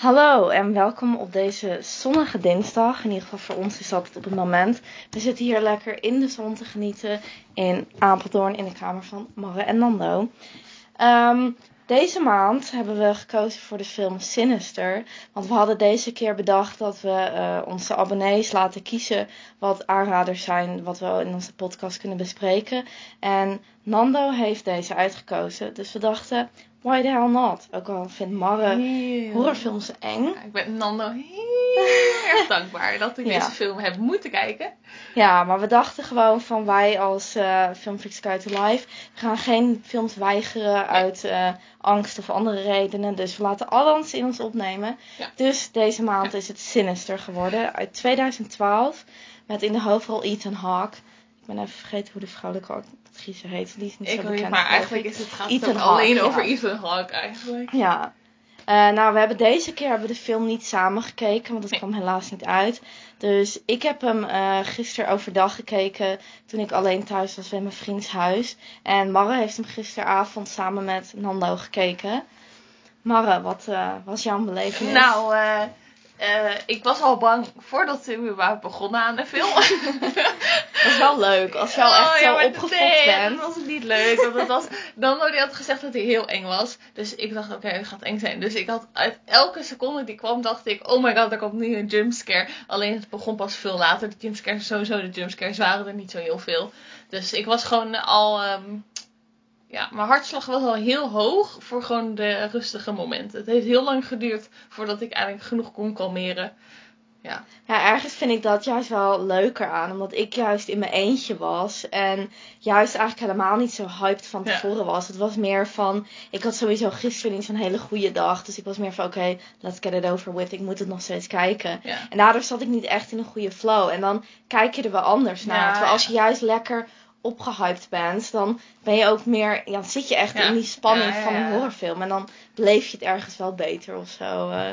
Hallo en welkom op deze zonnige dinsdag. In ieder geval voor ons is dat op het moment. We zitten hier lekker in de zon te genieten in Apeldoorn in de kamer van Marre en Nando. Ehm, deze maand hebben we gekozen voor de film Sinister. Want we hadden deze keer bedacht dat we eh, onze abonnees laten kiezen wat aanraders zijn wat we in onze podcast kunnen bespreken. En Nando heeft deze uitgekozen. Dus we dachten, why the hell not? Ook al vindt Marre Heel- horrorfilms eng. Ja, ik ben Nando heel erg dankbaar dat ik Ja. deze film heb moeten kijken. Ja, maar we dachten gewoon van wij als eh Filmfix Guide to Life gaan geen films weigeren uit eh, angst of andere redenen. Dus we laten alles in ons opnemen. Ja. Dus deze maand is het Sinister geworden uit 2012 met in de hoofdrol Ethan Hawke. Ik ben even vergeten hoe de vrouwelijke actrice heet. Die is niet Ik zo bekend. maar eigenlijk is het, gaat Ethan het alleen ja. over Ethan Hawke eigenlijk. Ja. Eh, nou, we hebben deze keer hebben we de film niet samen gekeken, want dat Nee. kwam helaas niet uit. Dus ik heb hem eh gisteren overdag gekeken toen ik alleen thuis was bij mijn vriends huis. En Marre heeft hem gisteravond samen met Nando gekeken. Marre, wat eh, was jouw belevenis? Nou, ik was al bang voordat we überhaupt begonnen aan de film. dat is wel leuk als je al echt Oh, zo ja, opgefokt nee, bent. dat was niet leuk. Want het was, die had gezegd dat hij heel eng was. Dus ik dacht, oké, het gaat eng zijn. Dus ik had uit elke seconde die kwam, dacht ik, oh my god, er komt nu een jumpscare. Alleen het begon pas veel later. De jumpscares, sowieso de jumpscares waren er niet zo heel veel. Dus ik was gewoon al, ehm, ja, mijn hartslag was al heel hoog voor gewoon de rustige momenten. Het heeft heel lang geduurd voordat ik eigenlijk genoeg kon kalmeren. Ja, Ja, ergens vind ik dat juist wel leuker aan. Omdat ik juist in mijn eentje was. En juist eigenlijk helemaal niet zo hyped van Ja. tevoren was. Het was meer van. Ik had sowieso gisteren niet zo'n hele goede dag. Dus ik was meer van: oké, let's get it over with. Ik moet het nog steeds kijken. ja. En daardoor zat ik niet echt in een goede flow. En dan kijk je er wel anders naar. Ja, Terwijl als je juist lekker opgehyped bent, dan ben je ook meer. Ja, dan zit je echt Ja. in die spanning Ja, ja, van een horrorfilm. En dan beleef je het ergens wel beter of zo. eh.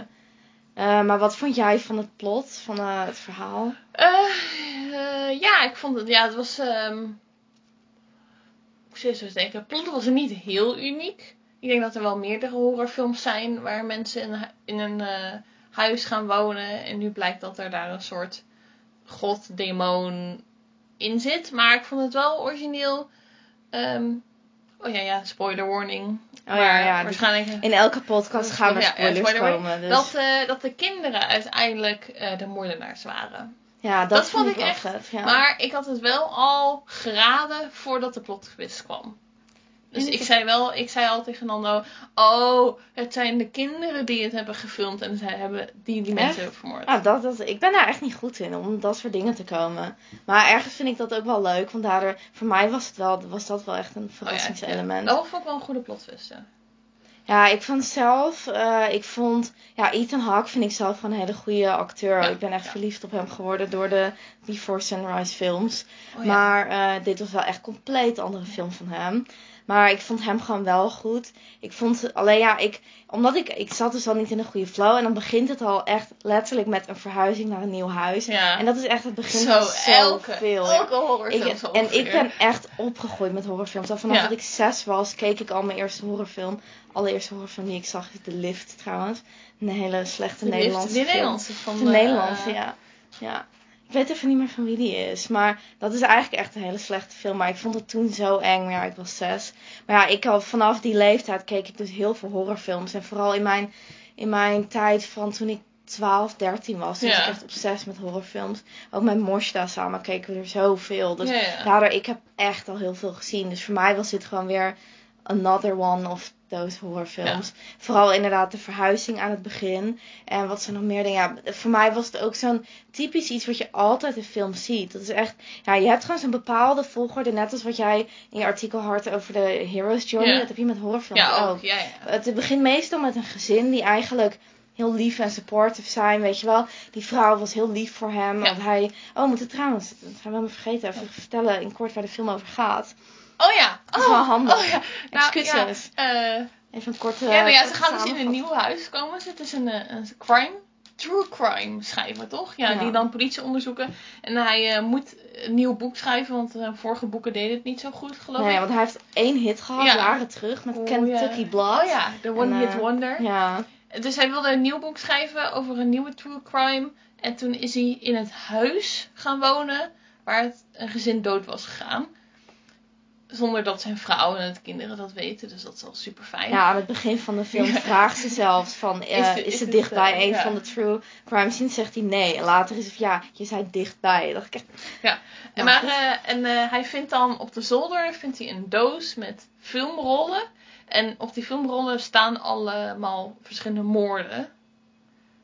Eh, maar wat vond jij van het plot, van eh, het verhaal? Eh, ja, ik vond het, ja, het was, ehm ik zit te denken, het plot was niet heel uniek. Ik denk dat er wel meerdere horrorfilms zijn waar mensen in, in een huis gaan wonen. En nu blijkt dat er daar een soort god, demon in zit. Maar ik vond het wel origineel. ehm, oh ja, ja, spoiler warning. Oh maar ja, ja, die- waarschijnlijk... In elke podcast gaan er Ja, ja, spoilers spoiler komen. Dus. Dat, eh, dat de kinderen uiteindelijk eh, de moordenaars waren. ja, dat, dat vond ik echt, vet. Ja. Maar ik had het wel al geraden voordat de plot twist kwam. Dus ik zei wel, ik zei al tegen Nando, oh, het zijn de kinderen die het hebben gefilmd en zij hebben die die mensen Echt? hebben vermoord. Ah, dat, dat, ik ben daar echt niet goed in om dat soort dingen te komen. Maar ergens vind ik dat ook wel leuk. Want daardoor, voor mij was, het wel, was dat wel echt een Oh ja, verrassingselement. Dat vond ik wel een goede plot twist, ja. Ja, ik vond zelf, eh, ik vond, ja, Ethan Hawke vind ik zelf gewoon een hele goede acteur. Ja, ik ben echt ja. verliefd op hem geworden door de Before Sunrise films. Oh, ja. Maar eh, dit was wel echt compleet andere film van hem. Maar ik vond hem gewoon wel goed. Ik vond alleen ja, ik, omdat ik, ik zat dus al niet in een goede flow. En dan begint het al echt letterlijk met een verhuizing naar een nieuw huis. ja. En dat is echt het begin zo, van elke, zoveel. elke horrorfilm Ik, zo en ik ben echt opgegroeid met horrorfilms. Al vanaf Ja. dat ik zes was, keek ik al mijn eerste horrorfilm. Allereerste horrorfilm die ik zag is De Lift trouwens. Een hele slechte De Nederlandse film. Nederlandse van De eh, Nederlandse, ja. ja. Ik weet even niet meer van wie die is. Maar dat is eigenlijk echt een hele slechte film. Maar ik vond het toen zo eng. Maar ja, ik was zes. Maar ja, ik had, vanaf die leeftijd keek ik dus heel veel horrorfilms. En vooral in mijn, in mijn tijd van toen ik 12, 13 was. Dus Ja. ik echt obsessief met horrorfilms. Ook met Moshta samen keken we er zoveel. Dus ja, ja. daardoor, ik heb echt al heel veel gezien. Dus voor mij was dit gewoon weer another one of those horrorfilms. Vooral inderdaad de verhuizing aan het begin. En wat zijn nog meer dingen. Ja, voor mij was het ook zo'n typisch iets wat je altijd in films ziet. Dat is echt, ja, je hebt gewoon zo'n bepaalde volgorde. Net als wat jij in je artikel had over de Hero's Journey. Ja. Dat heb je met horrorfilms ja, ook. ook. Ja, ja. Het begint meestal met een gezin die eigenlijk heel lief en supportive zijn, weet je wel. Die vrouw was heel lief voor hem. Ja. Want hij... Oh, we moeten trouwens, dat gaan we helemaal vergeten, even vertellen in kort waar de film over gaat. Oh ja. Dat is wel handig. Oh ja. Excuses. ja. eh, Even een korte Ja, nou ja, ze gaan dus in een nieuw huis komen. Het is een, eh, een crime, true crime schrijver, toch? Ja, Ja. die dan politie onderzoeken. En hij eh, moet een nieuw boek schrijven, want eh, vorige boeken deden het niet zo goed, geloof Nee, ik. want hij heeft één hit gehad, Ja. jaren terug, met Oh, Kentucky ja. Blood. Oh ja, de One En, Hit Wonder. Ja, Dus hij wilde een nieuw boek schrijven over een nieuwe true crime. En toen is hij in het huis gaan wonen waar het een gezin dood was gegaan. Zonder dat zijn vrouw en het kinderen dat weten. Dus dat is al super fijn. Ja, aan het begin van de film Ja. vraagt ze zelfs van, eh, Is de- is het het, dichtbij eh, een ja. van de true crime scenes? Zegt hij nee. En later is het ja, je zei dichtbij. Ik echt, En, Ja, maar, eh, en eh, hij vindt dan op de zolder vindt hij een doos met filmrollen. En op die filmrollen staan allemaal verschillende moorden.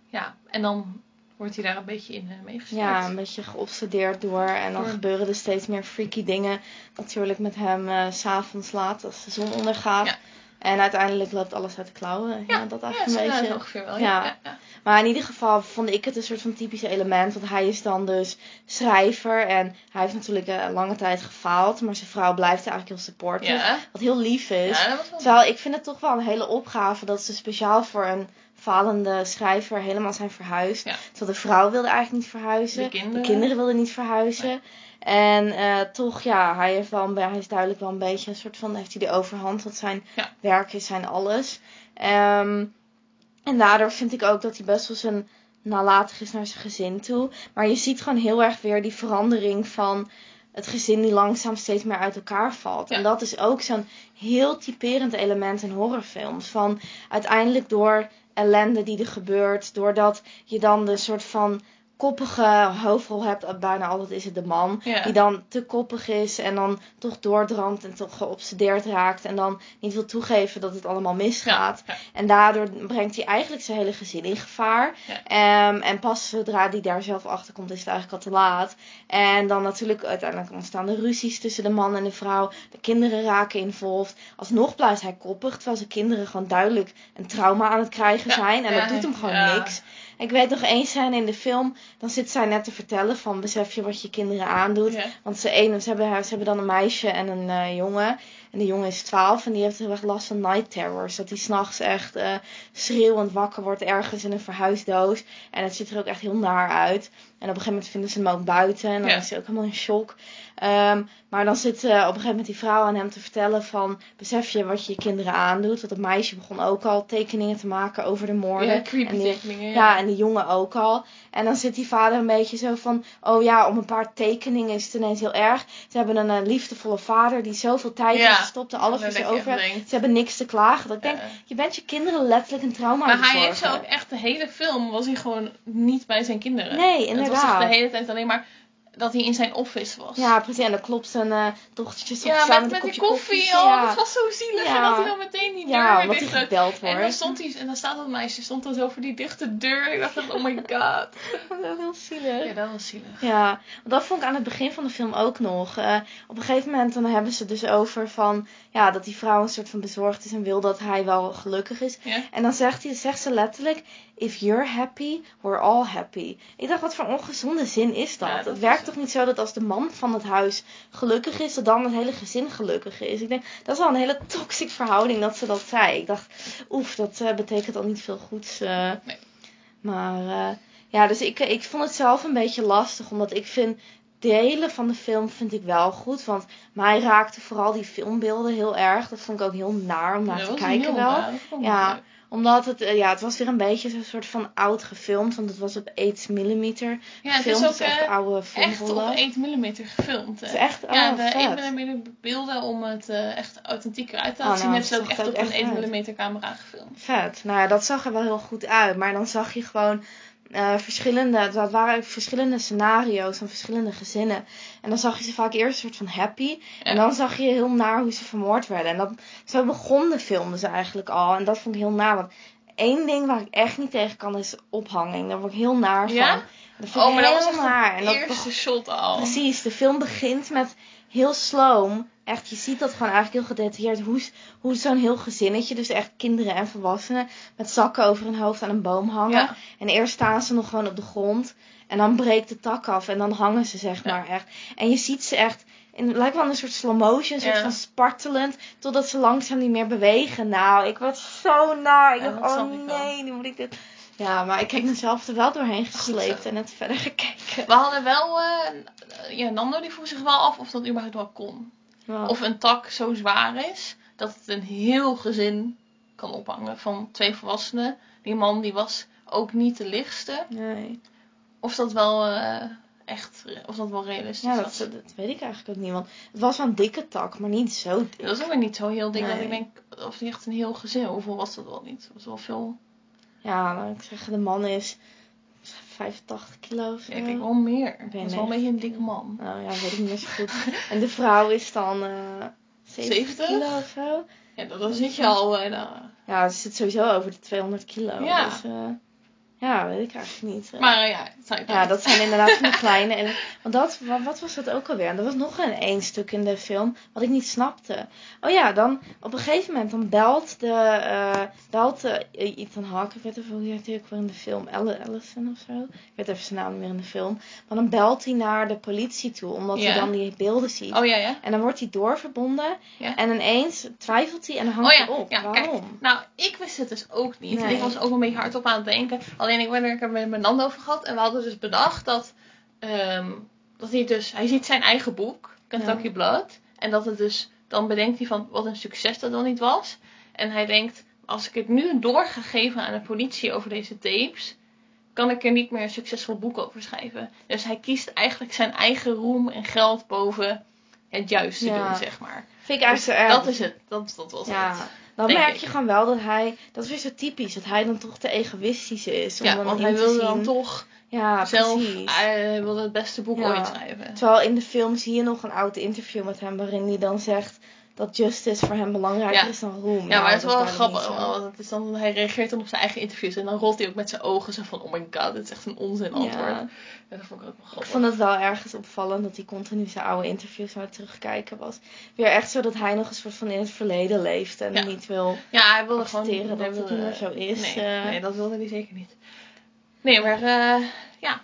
Ja, en dan wordt hij daar een beetje in uh, meegesleept. ja, een beetje geobsedeerd door. En dan gebeuren er steeds meer freaky dingen. Natuurlijk met hem eh, s s'avonds laat als de zon ondergaat. Ja. En uiteindelijk loopt alles uit de klauwen. Ja, dat eigenlijk een beetje. ongeveer wel. Ja. Maar in ieder geval vond ik het een soort van typische element. Want hij is dan dus schrijver. En hij heeft natuurlijk eh, lange tijd gefaald. Maar zijn vrouw blijft eigenlijk heel supportive. Wat heel lief is. Terwijl ik vind het toch wel een hele opgave dat ze speciaal voor een falende schrijver helemaal zijn verhuisd. Ja. Terwijl de vrouw wilde eigenlijk niet verhuizen. De kinderen. wilden niet verhuizen. En eh, toch, ja, hij, heeft wel hij is duidelijk wel een beetje een soort van, heeft hij de overhand. Want zijn Ja. werk is zijn alles. Ehm, en daardoor vind ik ook dat hij best wel zijn nalatig is naar zijn gezin toe. Maar je ziet gewoon heel erg weer die verandering van het gezin die langzaam steeds meer uit elkaar valt. Ja. En dat is ook zo'n heel typerend element in horrorfilms. Van uiteindelijk door ellende die er gebeurt, doordat je dan de soort van koppige hoofdrol hebt, bijna altijd is het de man, Ja. die dan te koppig is en dan toch doordramt en toch geobsedeerd raakt en dan niet wil toegeven dat het allemaal misgaat. Ja. En daardoor brengt hij eigenlijk zijn hele gezin in gevaar. Ehm, en pas zodra hij daar zelf achter komt, is het eigenlijk al te laat. En dan natuurlijk uiteindelijk ontstaan er ruzies tussen de man en de vrouw. De kinderen raken involved. Alsnog blijft hij koppig, terwijl zijn kinderen gewoon duidelijk een trauma aan het krijgen zijn. En dat doet hem gewoon niks. Ik weet nog één scène in de film, dan zit zij net te vertellen van besef je wat je kinderen aandoet. Ja. Want ze, een, ze, hebben, ze hebben dan een meisje en een eh, jongen. En de jongen is 12 en die heeft heel erg last van night terrors. Dat hij s'nachts echt eh, schreeuwend wakker wordt ergens in een verhuisdoos. En het ziet er ook echt heel naar uit. En op een gegeven moment vinden ze hem ook buiten. En dan Ja. is hij ook helemaal in shock. Ehm, maar dan zit eh, op een gegeven moment die vrouw aan hem te vertellen van... Besef je wat je je kinderen aandoet? Want het meisje begon ook al tekeningen te maken over de moorden. Ja, creepy en die, tekeningen. ja, en de jongen ook al. En dan zit die vader een beetje zo van... Oh ja, om een paar tekeningen is het ineens heel erg. Ze hebben een eh, liefdevolle vader die zoveel tijd Ja. Gestopt. en Alles voor ze over denkt, Ze hebben niks te klagen. Dat ik denk, je bent je kinderen letterlijk een trauma Maar hij heeft zo ook echt de hele film was hij gewoon niet bij zijn kinderen. Nee, Het was inderdaad. echt de hele tijd alleen maar dat hij in zijn office was. Ja, precies. En dan klopt zijn eh dochtertje soms Ja, samen met, met kopje koffie. koffie. Oh, ja. dat was zo zielig. Ja. En dat hij dan meteen die deur ja, weer dicht gebeld En dan wordt. stond hij, en dan staat dat meisje, stond dan zo voor die dichte deur. Ik dacht oh my god. Dat is heel zielig. Ja, dat was zielig. Ja, want dat vond ik aan het begin van de film ook nog. Eh, op een gegeven moment dan hebben ze dus over van ja, dat die vrouw een soort van bezorgd is en wil dat hij wel gelukkig is. Ja. En dan zegt, hij, zegt ze letterlijk: If you're happy, we're all happy. Ik dacht, wat voor ongezonde zin is dat? Ja, dat het werkt toch niet zo dat als de man van het huis gelukkig is, dat dan het hele gezin gelukkig is? Ik denk, dat is wel een hele toxic verhouding dat ze dat zei. Ik dacht, oef, dat eh, betekent al niet veel goeds. eh. Nee. Maar eh, ja, dus ik, ik vond het zelf een beetje lastig, omdat ik vind delen van de film vind ik wel goed. Want mij raakte vooral die filmbeelden heel erg. Dat vond ik ook heel naar om naar Dat te kijken wel. Ja. Omdat het, eh, ja, het was weer een beetje zo'n soort van oud gefilmd. Want het was op 8 mm Ja, het gefilmd. is ook dus echt eh, oude echt filmrollen. op 1 mm gefilmd. Het is echt, oh, ja, de vet. 1 mm beelden om het echt authentieker uit te Oh, laten zien. nou, hebben ze het ook echt op een echt 1 mm camera gefilmd. Vet. Nou ja, dat zag er wel heel goed uit. Maar dan zag je gewoon eh, verschillende, dat waren verschillende scenario's van verschillende gezinnen. En dan zag je ze vaak eerst een soort van happy. En dan zag je heel naar hoe ze vermoord werden. En dat, zo begon de film dus eigenlijk al. En dat vond ik heel naar. Want één ding waar ik echt niet tegen kan is ophanging. Daar word ik heel naar van. Ja? Dat vind Oh, maar dat was naar. En de dat eerste shot al. Precies, de film begint met heel slow. Echt, je ziet dat gewoon eigenlijk heel gedetailleerd. Hoe, hoe zo'n heel gezinnetje, dus echt kinderen en volwassenen, met zakken over hun hoofd aan een boom hangen. Ja. En eerst staan ze nog gewoon op de grond. En dan breekt de tak af en dan hangen ze, zeg Ja. maar echt. En je ziet ze echt, in, het lijkt wel een soort slow motion, een soort van spartelend. Totdat ze langzaam niet meer bewegen. Nou, ik werd zo naar. Ik dacht, oh nee, nu moet ik dit. Ja, maar ik heb mezelf er wel doorheen gesleept en het verder gekeken. We hadden wel, eh, ja, Nando die vroeg zich wel af of dat überhaupt wel kon. Wow. Of een tak zo zwaar is dat het een heel gezin kan ophangen van twee volwassenen. Die man die was ook niet de lichtste. Nee. Of dat wel eh, echt, of dat wel realistisch Ja, was. dat, dat weet ik eigenlijk ook niet. Want het was wel een dikke tak, maar niet zo dik. Dat is ook weer niet zo heel dik dat ik denk, of niet echt een heel gezin. Hoeveel was dat wel niet? Dat was wel veel. Ja, ik zeg, de man is 85 kilo of ik denk wel meer. ben Dat is wel een beetje een dikke 90. man. Nou ja, weet ik niet meer zo goed. en de vrouw is dan eh 70 70? kilo of zo. Ja, dan dan zit je al eh, nou, Ja, ze zit sowieso over de 200 kilo. Ja. Dus, eh, ja, weet ik eigenlijk niet. eh. Maar eh, ja, Ja, dat zijn inderdaad van de kleine. En, want dat, wat, was dat ook alweer? En er was nog een één stuk in de film wat ik niet snapte. Oh ja, dan op een gegeven moment dan belt de eh belt eh, Ethan Hawke, ik weet even hoe hij ook weer in de film, Allison of zo. Ik weet even zijn naam niet meer in de film. Maar dan belt hij naar de politie toe, omdat hij dan die beelden ziet. Oh ja, ja. En dan wordt hij doorverbonden. Ja. En ineens twijfelt hij en dan hangt Oh ja, hij op. ja, Waarom? Nou, ik wist het dus ook niet. En ik was ook een beetje hardop aan het denken. Alleen ik ben er met mijn Nando over gehad. En we hadden dus bedacht dat, ehm, dat hij dus... Hij ziet zijn eigen boek, Kentucky Blood. En dat het dus... Dan bedenkt hij van wat een succes dat dan niet was. En hij denkt, als ik het nu door ga geven aan de politie over deze tapes... kan ik er niet meer een succesvol boek over schrijven. Dus hij kiest eigenlijk zijn eigen roem en geld boven het juiste Ja. doen, zeg maar. Vind ik eigenlijk Dus zo erg. dat is het. Dat, dat was Ja, het. dan merk ik. je gewoon wel dat hij, dat is weer zo typisch, dat hij dan toch te egoïstisch is. Om Ja, dan want hij zien. dan toch ja, zelf, precies. hij wilde het beste boek Ja. ooit schrijven. Terwijl in de film zie je nog een oud interview met hem waarin hij dan zegt dat justice voor hem belangrijker Ja. is dan roem. Ja, maar het is wel grappig, want het is dan, hij reageert dan op zijn eigen interviews en dan rolt hij ook met zijn ogen zo van, oh my god, dit is echt een onzin antwoord. Ja. Ja, dat vond ik ook wel Ik grappig. vond het wel ergens opvallend dat hij continu zijn oude interviews aan het terugkijken was. Weer echt zo dat hij nog een soort van in het verleden leeft en Ja. niet wil Ja, hij wilde gewoon... hij dat het niet meer zo is. Nee, eh. nee, dat wilde hij zeker niet. Nee, maar eh,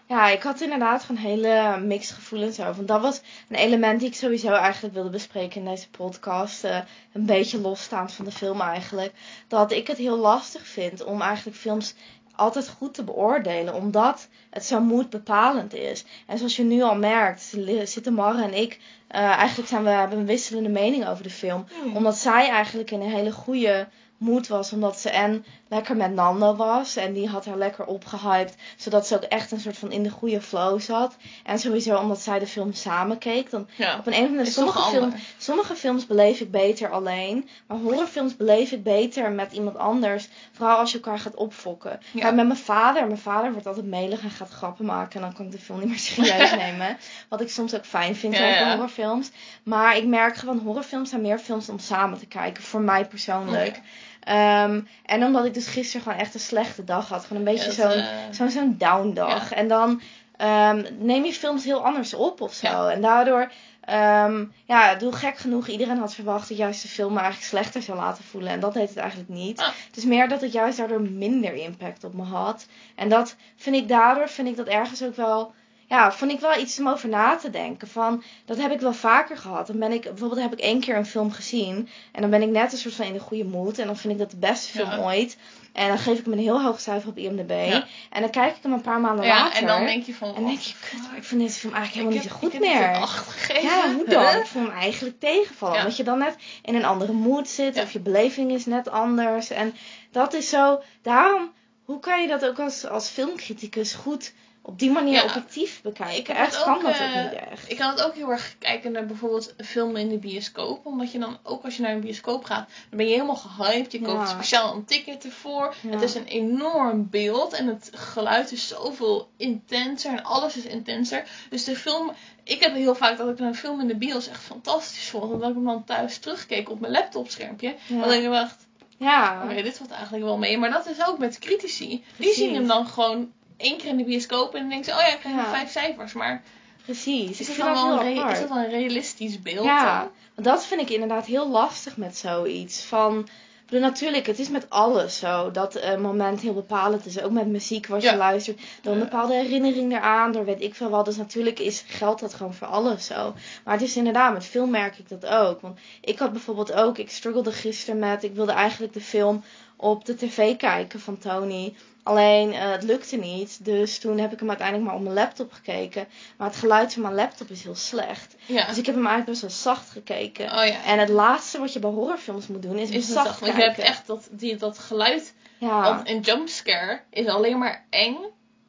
Ja, ik had inderdaad gewoon hele mixed gevoelens over. Want dat was een element die ik sowieso eigenlijk wilde bespreken in deze podcast. eh, een beetje losstaand van de film eigenlijk. Dat ik het heel lastig vind om eigenlijk films altijd goed te beoordelen. Omdat het zo moedbepalend is. En zoals je nu al merkt, zitten Marre en ik... eh, eigenlijk zijn we, hebben we een wisselende mening over de film. Omdat zij eigenlijk in een hele goede moed was. Omdat ze en lekker met Nando was. En die had haar lekker opgehyped. Zodat ze ook echt een soort van in de goede flow zat. En sowieso omdat zij de film samen keek. Dan ja. op een, een of andere sommige, film, sommige films beleef ik beter alleen. Maar horrorfilms beleef ik beter met iemand anders. Vooral als je elkaar gaat opfokken. Ja. Kijk, met mijn vader. Mijn vader wordt altijd melig en gaat grappen maken. En dan kan ik de film niet meer serieus nemen. Wat ik soms ook fijn vind Ja, horrorfilms. Maar ik merk gewoon, horrorfilms zijn meer films om samen te kijken. Voor mij persoonlijk. Ehm, en omdat ik dus gisteren gewoon echt een slechte dag had. Gewoon een beetje zo'n zo'n zo'n down dag. Ja. En dan ehm, neem je films heel anders op of zo. Ja. En daardoor, ehm ja, doe gek genoeg. Iedereen had verwacht dat juist de film me eigenlijk slechter zou laten voelen. En dat deed het eigenlijk niet. Ah. Het is meer dat het juist daardoor minder impact op me had. En dat vind ik daardoor, vind ik dat ergens ook wel... Ja, vond ik wel iets om over na te denken. Van, dat heb ik wel vaker gehad. Dan ben ik, bijvoorbeeld heb ik één keer een film gezien. En dan ben ik net een soort van in de goede mood. En dan vind ik dat de beste film Ja. ooit. En dan geef ik hem een heel hoog cijfer op IMDb. Ja. En dan kijk ik hem een paar maanden ja, later. en dan denk je van... en dan denk je, kut, ik vind deze film eigenlijk helemaal niet zo goed ik heb meer. acht. Ja, hoe dan? Huh? Ik vond hem eigenlijk tegenvallen. Ja. Omdat je dan net in een andere mood zit. Of je beleving is net anders. En dat is zo... Daarom, hoe kan je dat ook als, als filmcriticus goed op die manier Ja. objectief bekijken? Het kan ook, dat eh, ook niet echt. Ik kan het ook heel erg kijken naar bijvoorbeeld filmen in de bioscoop. Omdat je dan, ook als je naar een bioscoop gaat, dan ben je helemaal gehyped. Je Ja. koopt speciaal een ticket ervoor. Ja. Het is een enorm beeld en het geluid is zoveel intenser en alles is intenser. Dus de film, ik heb heel vaak dat ik een film in de bios echt fantastisch vond. En dat ik hem dan thuis terugkeek op mijn laptopschermpje. Ja. Dat ik dacht, Ja. oké, dit valt eigenlijk wel mee. Maar dat is ook met critici. Die zien hem dan gewoon één keer in de bioscoop en dan denken ze, oh ja, ik krijg Ja. nog vijf cijfers. Maar Precies. is dat, dan wel een rea- apart. is dat dan een realistisch beeld? Ja, dan? want dat vind ik inderdaad heel lastig met zoiets. Van, bedoel, natuurlijk, het is met alles zo dat een moment heel bepalend is. Ook met muziek wat je luistert. Door een bepaalde herinnering eraan, door weet ik veel wat. Dus natuurlijk is, geldt dat gewoon voor alles zo. Maar het is inderdaad, met film merk ik dat ook. Want ik had bijvoorbeeld ook, ik struggelde gisteren met, ik wilde eigenlijk de film op de tv kijken van Tony. Alleen eh, het lukte niet. Dus toen heb ik hem uiteindelijk maar op mijn laptop gekeken. Maar het geluid van mijn laptop is heel slecht. Ja. Dus ik heb hem eigenlijk best wel zacht gekeken. Oh ja. En het laatste wat je bij horrorfilms moet doen is, Is zacht zacht, want je hebt echt dat, die, dat geluid. Ja, Want een jumpscare is alleen maar eng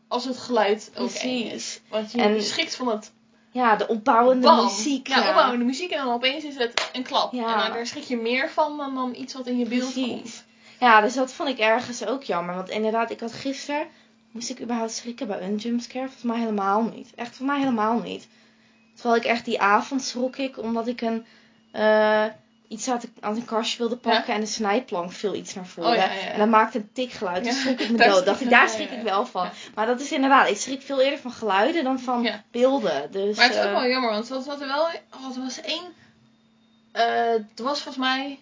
als het geluid ook eng is. Want je En- schrikt van het Ja, de opbouwende bam. muziek. Ja, opbouwende muziek en dan opeens is het een klap. Ja. En dan, daar schrik je meer van dan, dan iets wat in je beeld Precies. komt. Ja, dus dat vond ik ergens ook jammer. Want inderdaad, ik had gisteren... Moest ik überhaupt schrikken bij een jumpscare? Volgens mij helemaal niet. Echt voor mij helemaal niet. Terwijl ik echt die avond schrok ik, omdat ik een... eh, iets aan een kastje wilde pakken en de snijplank viel iets naar voren. Oh, ja, ja, ja. En dat maakte een tikgeluid. Dus Ja, schrok ik me dood. schrik Dacht ik, daar schrik ik wel van. Maar dat is inderdaad, ik schrik veel eerder van geluiden dan van beelden. Dus, Maar het is ook eh, wel jammer, want wat, er wel... Wat er was één... eh er was volgens mij...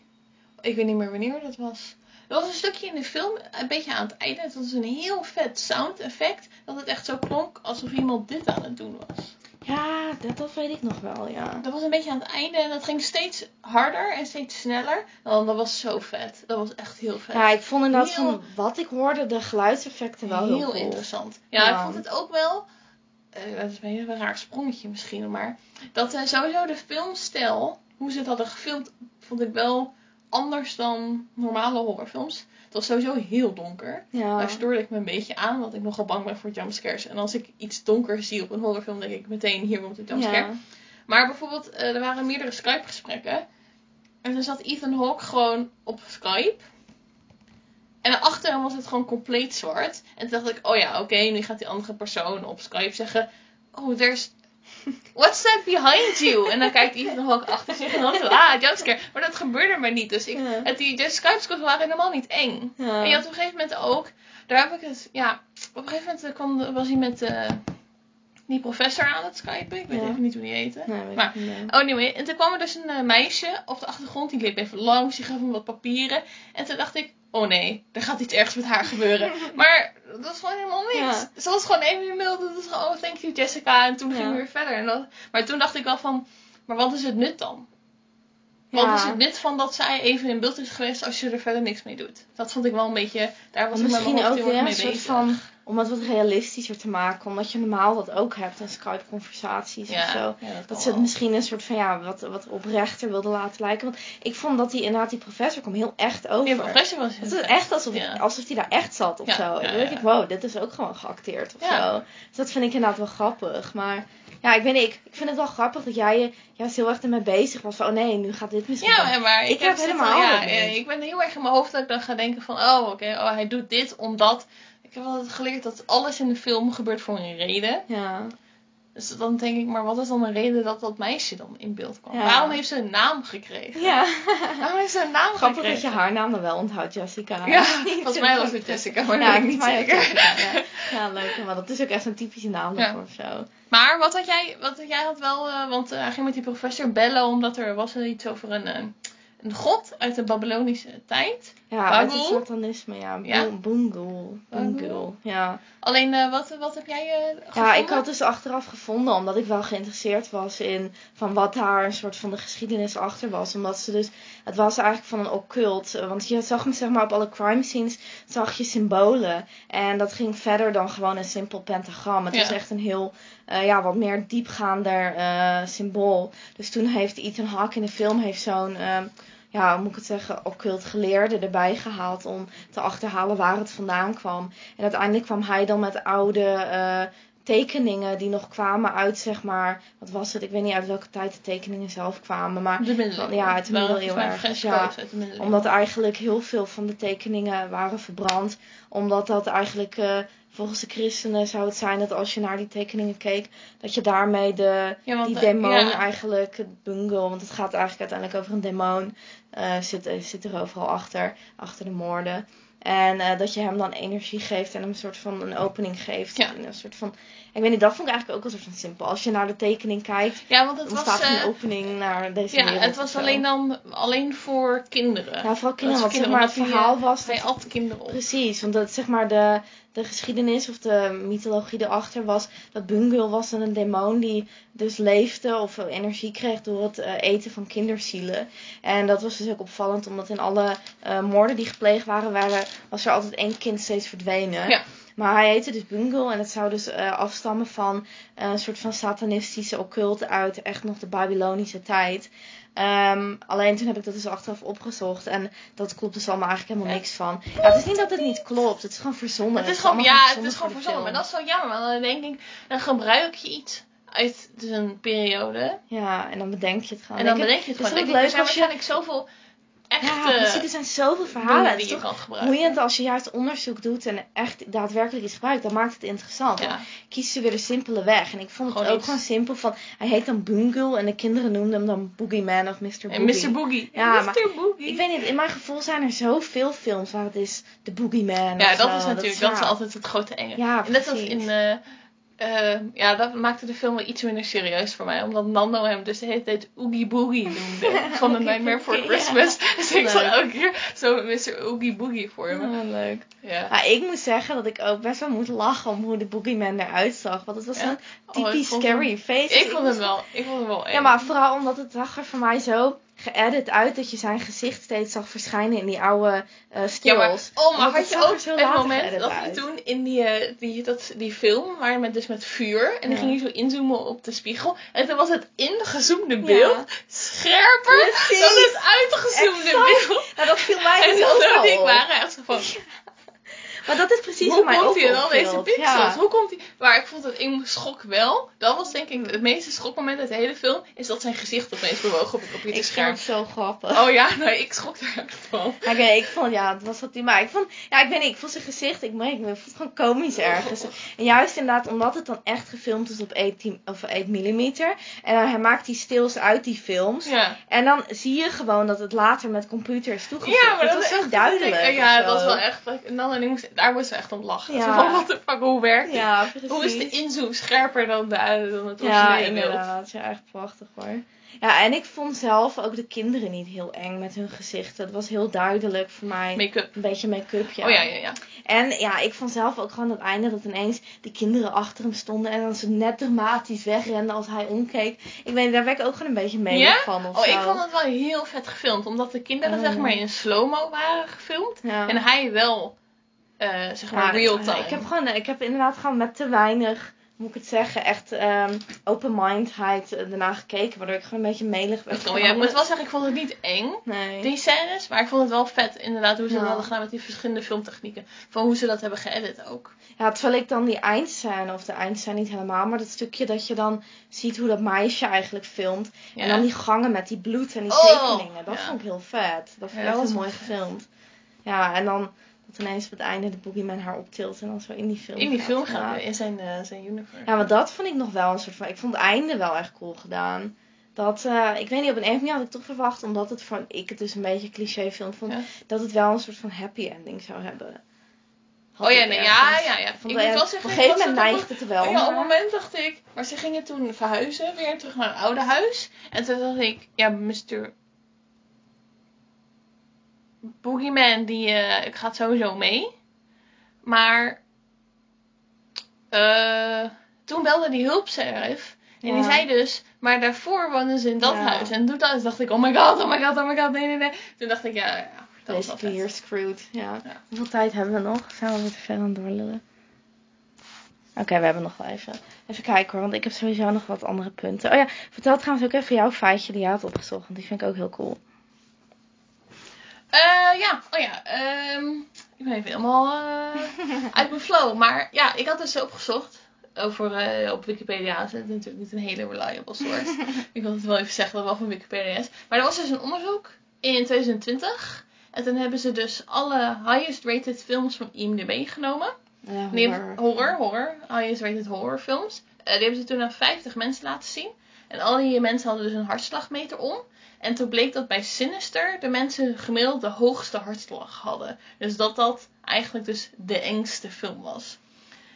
Ik weet niet meer wanneer dat was. Er was een stukje in de film, een beetje aan het einde. Het was een heel vet sound effect. Dat het echt zo klonk alsof iemand dit aan het doen was. Ja, dat, dat weet ik nog wel, ja. Dat was een beetje aan het einde en dat ging steeds harder en steeds sneller. Oh, dat was zo vet. Dat was echt heel vet. Ja, ik vond inderdaad Heel- van wat ik hoorde, de geluidseffecten wel heel, heel cool. interessant. Ja, Ja. ik vond het ook wel. eh, dat is een heel raar sprongetje misschien, maar dat eh, sowieso de filmstijl, hoe ze het hadden gefilmd, vond ik wel anders dan normale horrorfilms. Het was sowieso heel donker. Ja. Daar stoorde ik me een beetje aan, want ik nogal bang ben voor jumpscares. En als ik iets donkers zie op een horrorfilm, denk ik meteen hier komt een jumpscare. Ja. Maar bijvoorbeeld, eh, er waren meerdere Skype-gesprekken. En toen zat Ethan Hawke gewoon op Skype. En achter hem was het gewoon compleet zwart. En toen dacht ik, oh ja, oké, nu gaat die andere persoon op Skype zeggen... Oh, there's... What's that behind you? En dan kijkt Ethan Hawke achter zich en dan zo, ah, jumpscare. Maar dat gebeurde maar niet. Dus ik, Ja. die, de Skype-calls waren helemaal niet eng. Ja. En je had op een gegeven moment ook, daar heb ik het, ja, op een gegeven moment kwam, was hij met eh, die professor aan het skypen. Ik weet Ja. even niet hoe die heette. Nee, Maar-. Oh, anyway. En toen kwam er dus een eh, meisje op de achtergrond. Die liep even langs. Die gaf hem wat papieren. En toen dacht ik, oh nee, er gaat iets ergs met haar gebeuren. maar dat was gewoon helemaal niks. Ja. Ze was gewoon even in mail. Dat was gewoon, oh, thank you Jessica. En toen Ja. gingen we weer verder. En dat, maar toen dacht ik wel van, maar wat is het nut dan? Wat Ja. is het nut van dat zij even in beeld is geweest als je er verder niks mee doet? Dat vond ik wel een beetje, daar was ik met mijn Misschien hoofd ook heel erg een mee soort bezig. van, om het wat realistischer te maken. Omdat je normaal dat ook hebt in Skype-conversaties ja, of zo. ja, dat, ze het wel. misschien een soort van, ja, wat, wat oprechter wilden laten lijken. Want ik vond dat die inderdaad, die professor kwam heel echt over. Die professor was Het is echt alsof, Ja. alsof hij daar echt zat of Ja, zo. ja, en dan ja, denk ja. ik, wow, dit is ook gewoon geacteerd of Ja. zo. Dus dat vind ik inderdaad wel grappig. Maar ja, ik weet niet, ik, ik vind het wel grappig dat jij je juist heel erg ermee bezig was. Van, oh nee, nu gaat dit misschien Ja, maar ik, Ik heb helemaal ja, ik ben heel erg in mijn hoofd dat ik dan ga denken van, oh oké, oh, hij doet dit omdat... Ik heb altijd geleerd dat alles in de film gebeurt voor een reden. Ja, Dus dan denk ik, maar wat is dan de reden dat dat meisje dan in beeld kwam? Ja. Waarom heeft ze een naam gekregen? ja. Waarom heeft ze een naam grappig gekregen? dat je haar naam dan wel onthoudt, Jessica. Ja, volgens mij was het Jessica, maar Ja, ik niet zeker. Jessica, ja. ja, leuk. Maar dat is ook echt een typische naam daarvoor of zo. Maar wat had jij, wat jij had wel, eh, want eh, hij ging met die professor bellen omdat er was er iets over een, eh, een god uit de Babylonische tijd. Ja, uit het satanisme, ja. Ja? Boongul, ja. Alleen, eh, wat, wat heb jij eh Ja, gevonden? ik had dus achteraf gevonden, omdat ik wel geïnteresseerd was in van wat daar een soort van de geschiedenis achter was. Omdat ze dus, het was eigenlijk van een occult. eh, Want je zag me zeg maar op alle crime scenes, zag je symbolen. En dat ging verder dan gewoon een simpel pentagram. Het Ja. was echt een heel, eh, ja, wat meer diepgaander eh, symbool. Dus toen heeft Ethan Hawke in de film heeft zo'n... ja, hoe moet ik het zeggen, occult geleerde erbij gehaald om te achterhalen waar het vandaan kwam. En uiteindelijk kwam hij dan met oude eh, tekeningen die nog kwamen uit, zeg maar, wat was het? Ik weet niet uit welke tijd de tekeningen zelf kwamen, maar De middeleeuwen. Ja, uit de Wel, middeleeuwen ergens, ja. uit middeleeuwen. omdat eigenlijk heel veel van de tekeningen waren verbrand. Omdat dat eigenlijk, eh, volgens de christenen zou het zijn dat als je naar die tekeningen keek, dat je daarmee de, ja, want, die eh, demon ja. eigenlijk, het bungle, want het gaat eigenlijk uiteindelijk over een demon, eh, zit, eh, zit er overal achter, achter de moorden. En dat je hem dan energie geeft en hem een soort van een opening geeft. Ja. En Een soort van, ik weet niet, dat vond ik eigenlijk ook een soort van simpel. Als je naar de tekening kijkt, Ja, want het dan was, een opening naar deze ja, wereld het of was alleen dan alleen voor kinderen. Ja, vooral kinderen, want zeg maar het verhaal was... Dat- at kinderen op. Precies, want dat zeg maar de, de geschiedenis of de mythologie erachter was dat Bungul was een demon die dus leefde of energie kreeg door het eh, eten van kinderzielen. En dat was dus ook opvallend, omdat in alle uh, moorden die gepleegd waren, waren, was er altijd één kind steeds verdwenen. Ja. Maar hij heette dus Bungul en het zou dus uh, afstammen van een soort van satanistische occult uit echt nog de Babylonische tijd. Um, alleen toen heb ik dat dus achteraf opgezocht. En dat klopt dus allemaal eigenlijk helemaal niks van. Ja, het is niet dat het niet klopt. Het is gewoon verzonnen. Het is gewoon, ja, het is gewoon verzonnen. Maar dat is wel jammer. Want dan denk ik, dan gebruik je iets uit dus een periode. Ja, en dan bedenk je het gewoon. En dan bedenk je het gewoon. Het is leuk als je... waarschijnlijk zoveel echt... Ja, precies. Er zijn zoveel verhalen. Die je kan gebruiken. Boeiend als je juist onderzoek doet en echt daadwerkelijk iets gebruikt. Dan maakt het interessant. Ja. Kies ze weer de simpele weg. En ik vond het Gewoon ook iets. gewoon simpel van... Hij heet dan Bungle en de kinderen noemden hem dan Boogeyman of Mr. Boogie. En Mr. Boogie. Ja, Mr. Boogie. Ik weet niet, in mijn gevoel zijn er zoveel films waar het is de Boogeyman Ja, dat zo. is natuurlijk, dat is, altijd het grote enge. Ja, En net als precies. in, eh, eh, ja, dat maakte de film wel iets minder serieus voor mij. Omdat Nando hem dus de hele tijd Oogie Boogie noemde. Van The Oogie Nightmare Boogie, Christmas. Dus ik Leuk. elke keer zo Mr. Oogie Boogie voor me. Oh, leuk. Ja. Maar ik moet zeggen dat ik ook best wel moet lachen om hoe de Boogeyman eruit zag. Want het was Ja? zo'n Oh, ik typisch scary hem- face. Ik vond hem wel, ik vond hem wel eng. Ja, maar vooral omdat het zag er voor mij zo geëdit uit dat je zijn gezicht steeds zag verschijnen in die oude eh skills. Ja, maar, oh, maar had je ook zo het moment dat je toen in die, eh, die, dat, die film, waar met, dus met vuur, en dan ging je zo inzoomen op de spiegel, en toen was het ingezoomde beeld Ja. scherper Precies. dan het uitgezoomde Exact. beeld. Nou, dat viel mij En dus ook al op. waren echt zo van, Maar dat is precies hoe wat mij komt hij in al deze pixels? Ja. Hoe komt hij? Maar ik vond het, ik schok wel. Dat was denk ik het meeste schokmoment uit de hele film, is dat zijn gezicht opeens bewoog op het Ik computerscherm. vond het zo grappig. Oh ja, nee, ik schrok er echt van. Oké, ik vond, ja, het was wat die maar ik vond, ja, ik weet niet, ik vond zijn gezicht, ik, maar ik vond het gewoon komisch ergens. En juist inderdaad, omdat het dan echt gefilmd is op 18, of 8 mm. En dan, hij maakt die stils uit die films. Ja. En dan zie je gewoon dat het later met computer is toegevoegd. Ja, maar dat, was is zo echt duidelijk. Ik, ja, dat was wel echt. En dan en ik moest, daar moesten we echt om lachen. Ja. Zo van, wat de fuck, hoe werkt? Ja, precies. Hoe is de inzoom scherper dan, de, dan het Ja, originele beeld? inderdaad. Ja, echt prachtig hoor. Ja, en ik vond zelf ook de kinderen niet heel eng met hun gezichten. Het was heel duidelijk voor mij. Make-up. Een beetje make-up, ja. Oh ja, ja, ja. En ja, ik vond zelf ook gewoon het einde dat ineens die kinderen achter hem stonden en dan ze net dramatisch wegrenden als hij omkeek. Ik weet daar werd ik ook gewoon een beetje mee Ja? van of Oh, zo. ik vond het wel heel vet gefilmd. Omdat de kinderen, Oh, zeg ja. maar, in slow-mo waren gefilmd. ja. En hij wel, eh, zeg maar, real time. Ik heb gewoon, ik heb inderdaad gewoon met te weinig, moet ik het zeggen, echt ehm open-mindheid eh, erna gekeken. Waardoor ik gewoon een beetje melig werd. Oh, ja, ik moet wel zeggen, ik vond het niet eng. Nee. Die scènes, maar ik vond het wel vet inderdaad hoe ze Ja. dat hadden gedaan met die verschillende filmtechnieken. Van hoe ze dat hebben geëdit ook. Ja, terwijl ik dan die eindscène, of de eindscène niet helemaal, maar dat stukje dat je dan ziet hoe dat meisje eigenlijk filmt. Ja. En dan die gangen met die bloed en die Oh, tekeningen. Dat ja. vond ik heel vet. Dat vond ik heel mooi gefilmd. Ja, en dan dat ineens op het einde de boogeyman haar optilt en dan zo in die film In die gaat. film Ja. gaan, in zijn, eh, zijn universe. Ja, maar dat vond ik nog wel een soort van... Ik vond het einde wel echt cool gedaan. Dat, eh, ik weet niet, op een of andere manier had ik toch verwacht, omdat het van ik het dus een beetje cliché film vond, Ja. dat het wel een soort van happy ending zou hebben. Had Oh ja, nee, ja, ja, ja. Ik moet wel op zeggen, een ik gegeven moment neigt het er wel ja, op naar. een moment dacht ik, maar ze gingen toen verhuizen weer terug naar het oude huis. En toen dacht ik, ja, Mr. Boogeyman, die eh, gaat sowieso mee. Maar eh, toen belde die hulpserif. En die zei dus, maar daarvoor woonden ze in dat Ja. huis. En toen dacht ik, oh my god, oh my god, oh my god, nee, nee, nee. Toen dacht ik, ja, ja dat was vet. screwed. Ja. Ja. Hoeveel tijd hebben we nog? Zijn we weer te ver aan het doorlullen? Oké, we hebben nog wel even. Even kijken hoor, want ik heb sowieso nog wat andere punten. Oh ja, vertel trouwens ook even jouw feitje die je had opgezocht, want die vind ik ook heel cool. Eh, ja, oh ja, ehm, ik ben even helemaal eh, uit mijn flow. Maar ja, ik had dus opgezocht over, eh, op Wikipedia. Het is natuurlijk niet een hele reliable source. ik wil het wel even zeggen dat het wel van Wikipedia is. Maar er was dus een onderzoek in 2020. En toen hebben ze dus alle highest rated films van IMDb genomen. Ja, hebben- horror, horror, highest rated horror films. Die hebben ze toen aan 50 mensen laten zien. En al die mensen hadden dus een hartslagmeter om. En toen bleek dat bij Sinister de mensen gemiddeld de hoogste hartslag hadden. Dus dat dat eigenlijk dus de engste film was.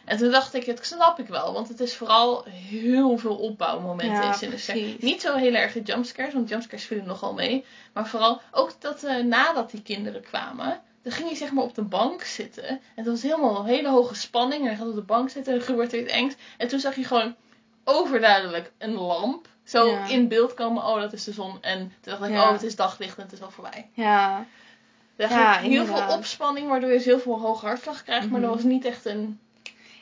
En toen dacht ik, dat snap ik wel. Want het is vooral heel veel opbouwmomenten Ja, in Sinister. precies. Niet zo heel erg de jumpscares, want jumpscares vielen nogal mee. Maar vooral ook dat eh, nadat die kinderen kwamen, dan ging hij zeg maar op de bank zitten. En het was helemaal een hele hoge spanning. En hij gaat op de bank zitten en er gebeurt er iets engs. En toen zag je gewoon overduidelijk een lamp zo Ja. in beeld komen. Oh, dat is de zon. En toen dacht ik, Ja. oh, het is daglicht en het is al voorbij. Ja, Er Ja, heel inderdaad. veel opspanning, waardoor je dus heel veel hoge hartslag krijgt. Maar Mhm. dat was niet echt een...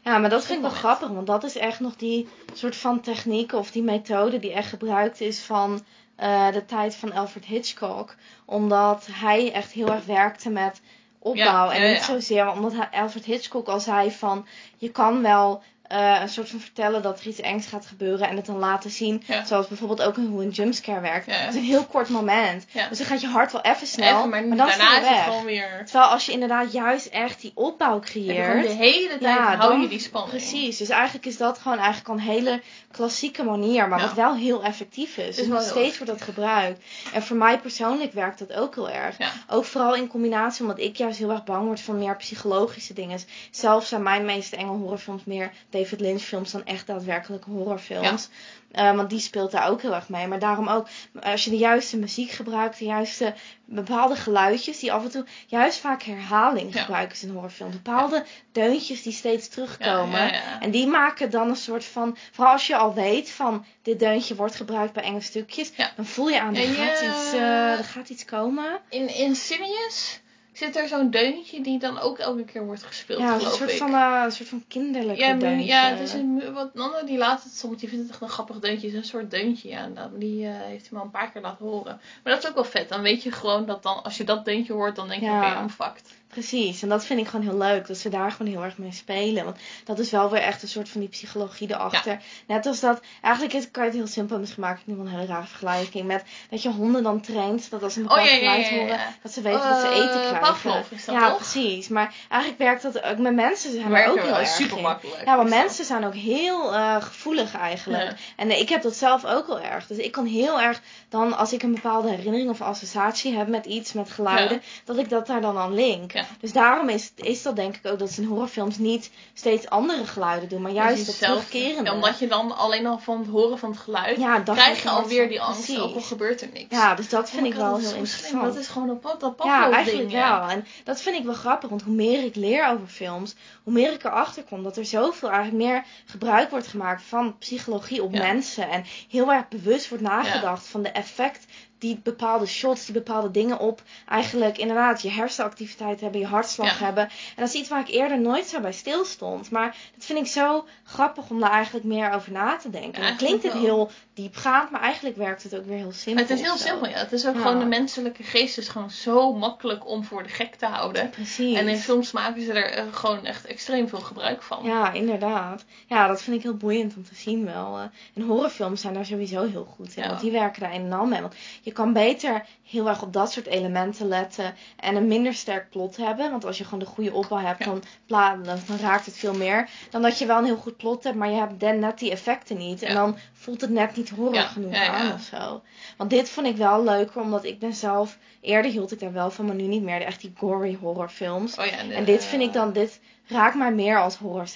ja maar dat vind ik wel grappig, want dat is echt nog die soort van techniek of die methode die echt gebruikt is van eh, de tijd van Alfred Hitchcock. Omdat hij echt heel erg werkte met opbouw Ja, en ja, niet zozeer, omdat hij- Alfred Hitchcock al zei van je kan wel eh, een soort van vertellen dat er iets engs gaat gebeuren en het dan laten zien. Ja. Zoals bijvoorbeeld ook hoe een jumpscare werkt. Ja. Het is een heel kort moment. Ja. Dus dan gaat je hart wel even snel, Even, maar, maar dan daarna is het gewoon weer... Terwijl als je inderdaad juist echt die opbouw creëert. de hele tijd Ja, hou je die spanning. Precies, dus eigenlijk is dat gewoon eigenlijk al een hele klassieke manier, maar wat wel heel effectief is. Dus nog steeds wordt dat gebruikt. En voor mij persoonlijk werkt dat ook heel erg. Ook vooral in combinatie, omdat ik juist heel erg bang word van meer psychologische dingen. Zelf zijn mijn meeste enge horrorfilms meer David Lynch films dan echt daadwerkelijke horrorfilms. Eh, want die speelt daar ook heel erg mee. Maar daarom ook, als je de juiste muziek gebruikt, de juiste bepaalde geluidjes die af en toe, juist vaak herhaling Ja. gebruiken ze in horrorfilms. Bepaalde deuntjes die steeds terugkomen. En die maken dan een soort van, vooral als je al weet van dit deuntje wordt gebruikt bij enge stukjes, dan voel je aan, er, En gaat iets, eh, er gaat iets komen. In Insidious zit er zo'n deuntje die dan ook elke keer wordt gespeeld, Ja, een geloof soort ik. van, eh, een soort van kinderlijke ja, deuntje. ja, het is een, wat Nanda die laat het soms, die vindt het echt een grappig deuntje. Het is een soort deuntje, ja. en dat- Die eh, heeft hij me al een paar keer laten horen. Maar dat is ook wel vet. Dan weet je gewoon dat dan, als je dat deuntje hoort, dan denk je, Ja. oké, I'm fucked. Precies, en dat vind ik gewoon heel leuk, dat ze daar gewoon heel erg mee spelen. Want dat is wel weer echt een soort van die psychologie erachter. Net als dat, eigenlijk is, kan je het heel simpel, misschien maak ik nu wel een hele rare vergelijking, met dat je honden dan traint, dat als ze een Oh, ja, ja, geluid ja, ja. horen, dat ze weten dat ze eten Eh, krijgen. Pavlov is dat ja, toch? precies. Maar eigenlijk werkt dat ook met mensen zijn Werken ook wel, heel erg super in. makkelijk. Ja, want mensen zijn ook heel eh, gevoelig eigenlijk. En eh, ik heb dat zelf ook heel erg. Dus ik kan heel erg dan, als ik een bepaalde herinnering of associatie heb met iets, met geluiden, dat ik dat daar dan aan link. Ja. Dus daarom is, is dat denk ik ook dat ze in horrorfilms niet steeds andere geluiden doen, maar juist zelf, terugkerende. ja, omdat je dan alleen al van het horen van het geluid, Ja, dat krijg je het alweer die angst, precies. ook al gebeurt er niks. Ja, dus dat vind Oh ik my wel heel interessant. slim. Dat is gewoon dat Ja, Pavlov eigenlijk ding, ja. wel. En dat vind ik wel grappig, want hoe meer ik leer over films, hoe meer ik erachter kom dat er zoveel eigenlijk meer gebruik wordt gemaakt van psychologie op Ja. mensen. En heel erg bewust wordt nagedacht van de effect die bepaalde shots, die bepaalde dingen op eigenlijk inderdaad je hersenactiviteit hebben, je hartslag Ja. hebben. En dat is iets waar ik eerder nooit zo bij stilstond. Maar dat vind ik zo grappig om daar eigenlijk meer over na te denken. Ja, En dan klinkt het wel. heel diepgaand, maar eigenlijk werkt het ook weer heel simpel. Het is heel simpel, ja. Het is ook Ja. gewoon de menselijke geest is gewoon zo makkelijk om voor de gek te houden. Precies. En in films maken ze er eh, gewoon echt extreem veel gebruik van. Ja, inderdaad. Ja, dat vind ik heel boeiend om te zien wel. eh. En horrorfilms zijn daar sowieso heel goed in. Want die werken daar enorm mee. Want je kan beter heel erg op dat soort elementen letten. En een minder sterk plot hebben. Want als je gewoon de goede opbouw hebt, dan, dan raakt het veel meer. Dan dat je wel een heel goed plot hebt, maar je hebt dan net die effecten niet. En dan voelt het net niet horror genoeg aan of zo. Want dit vond ik wel leuker, omdat ik ben zelf... Eerder hield ik daar wel van, maar nu niet meer. Echt die gory horrorfilms. Oh En dit vind ik dan, dit raakt mij meer als horror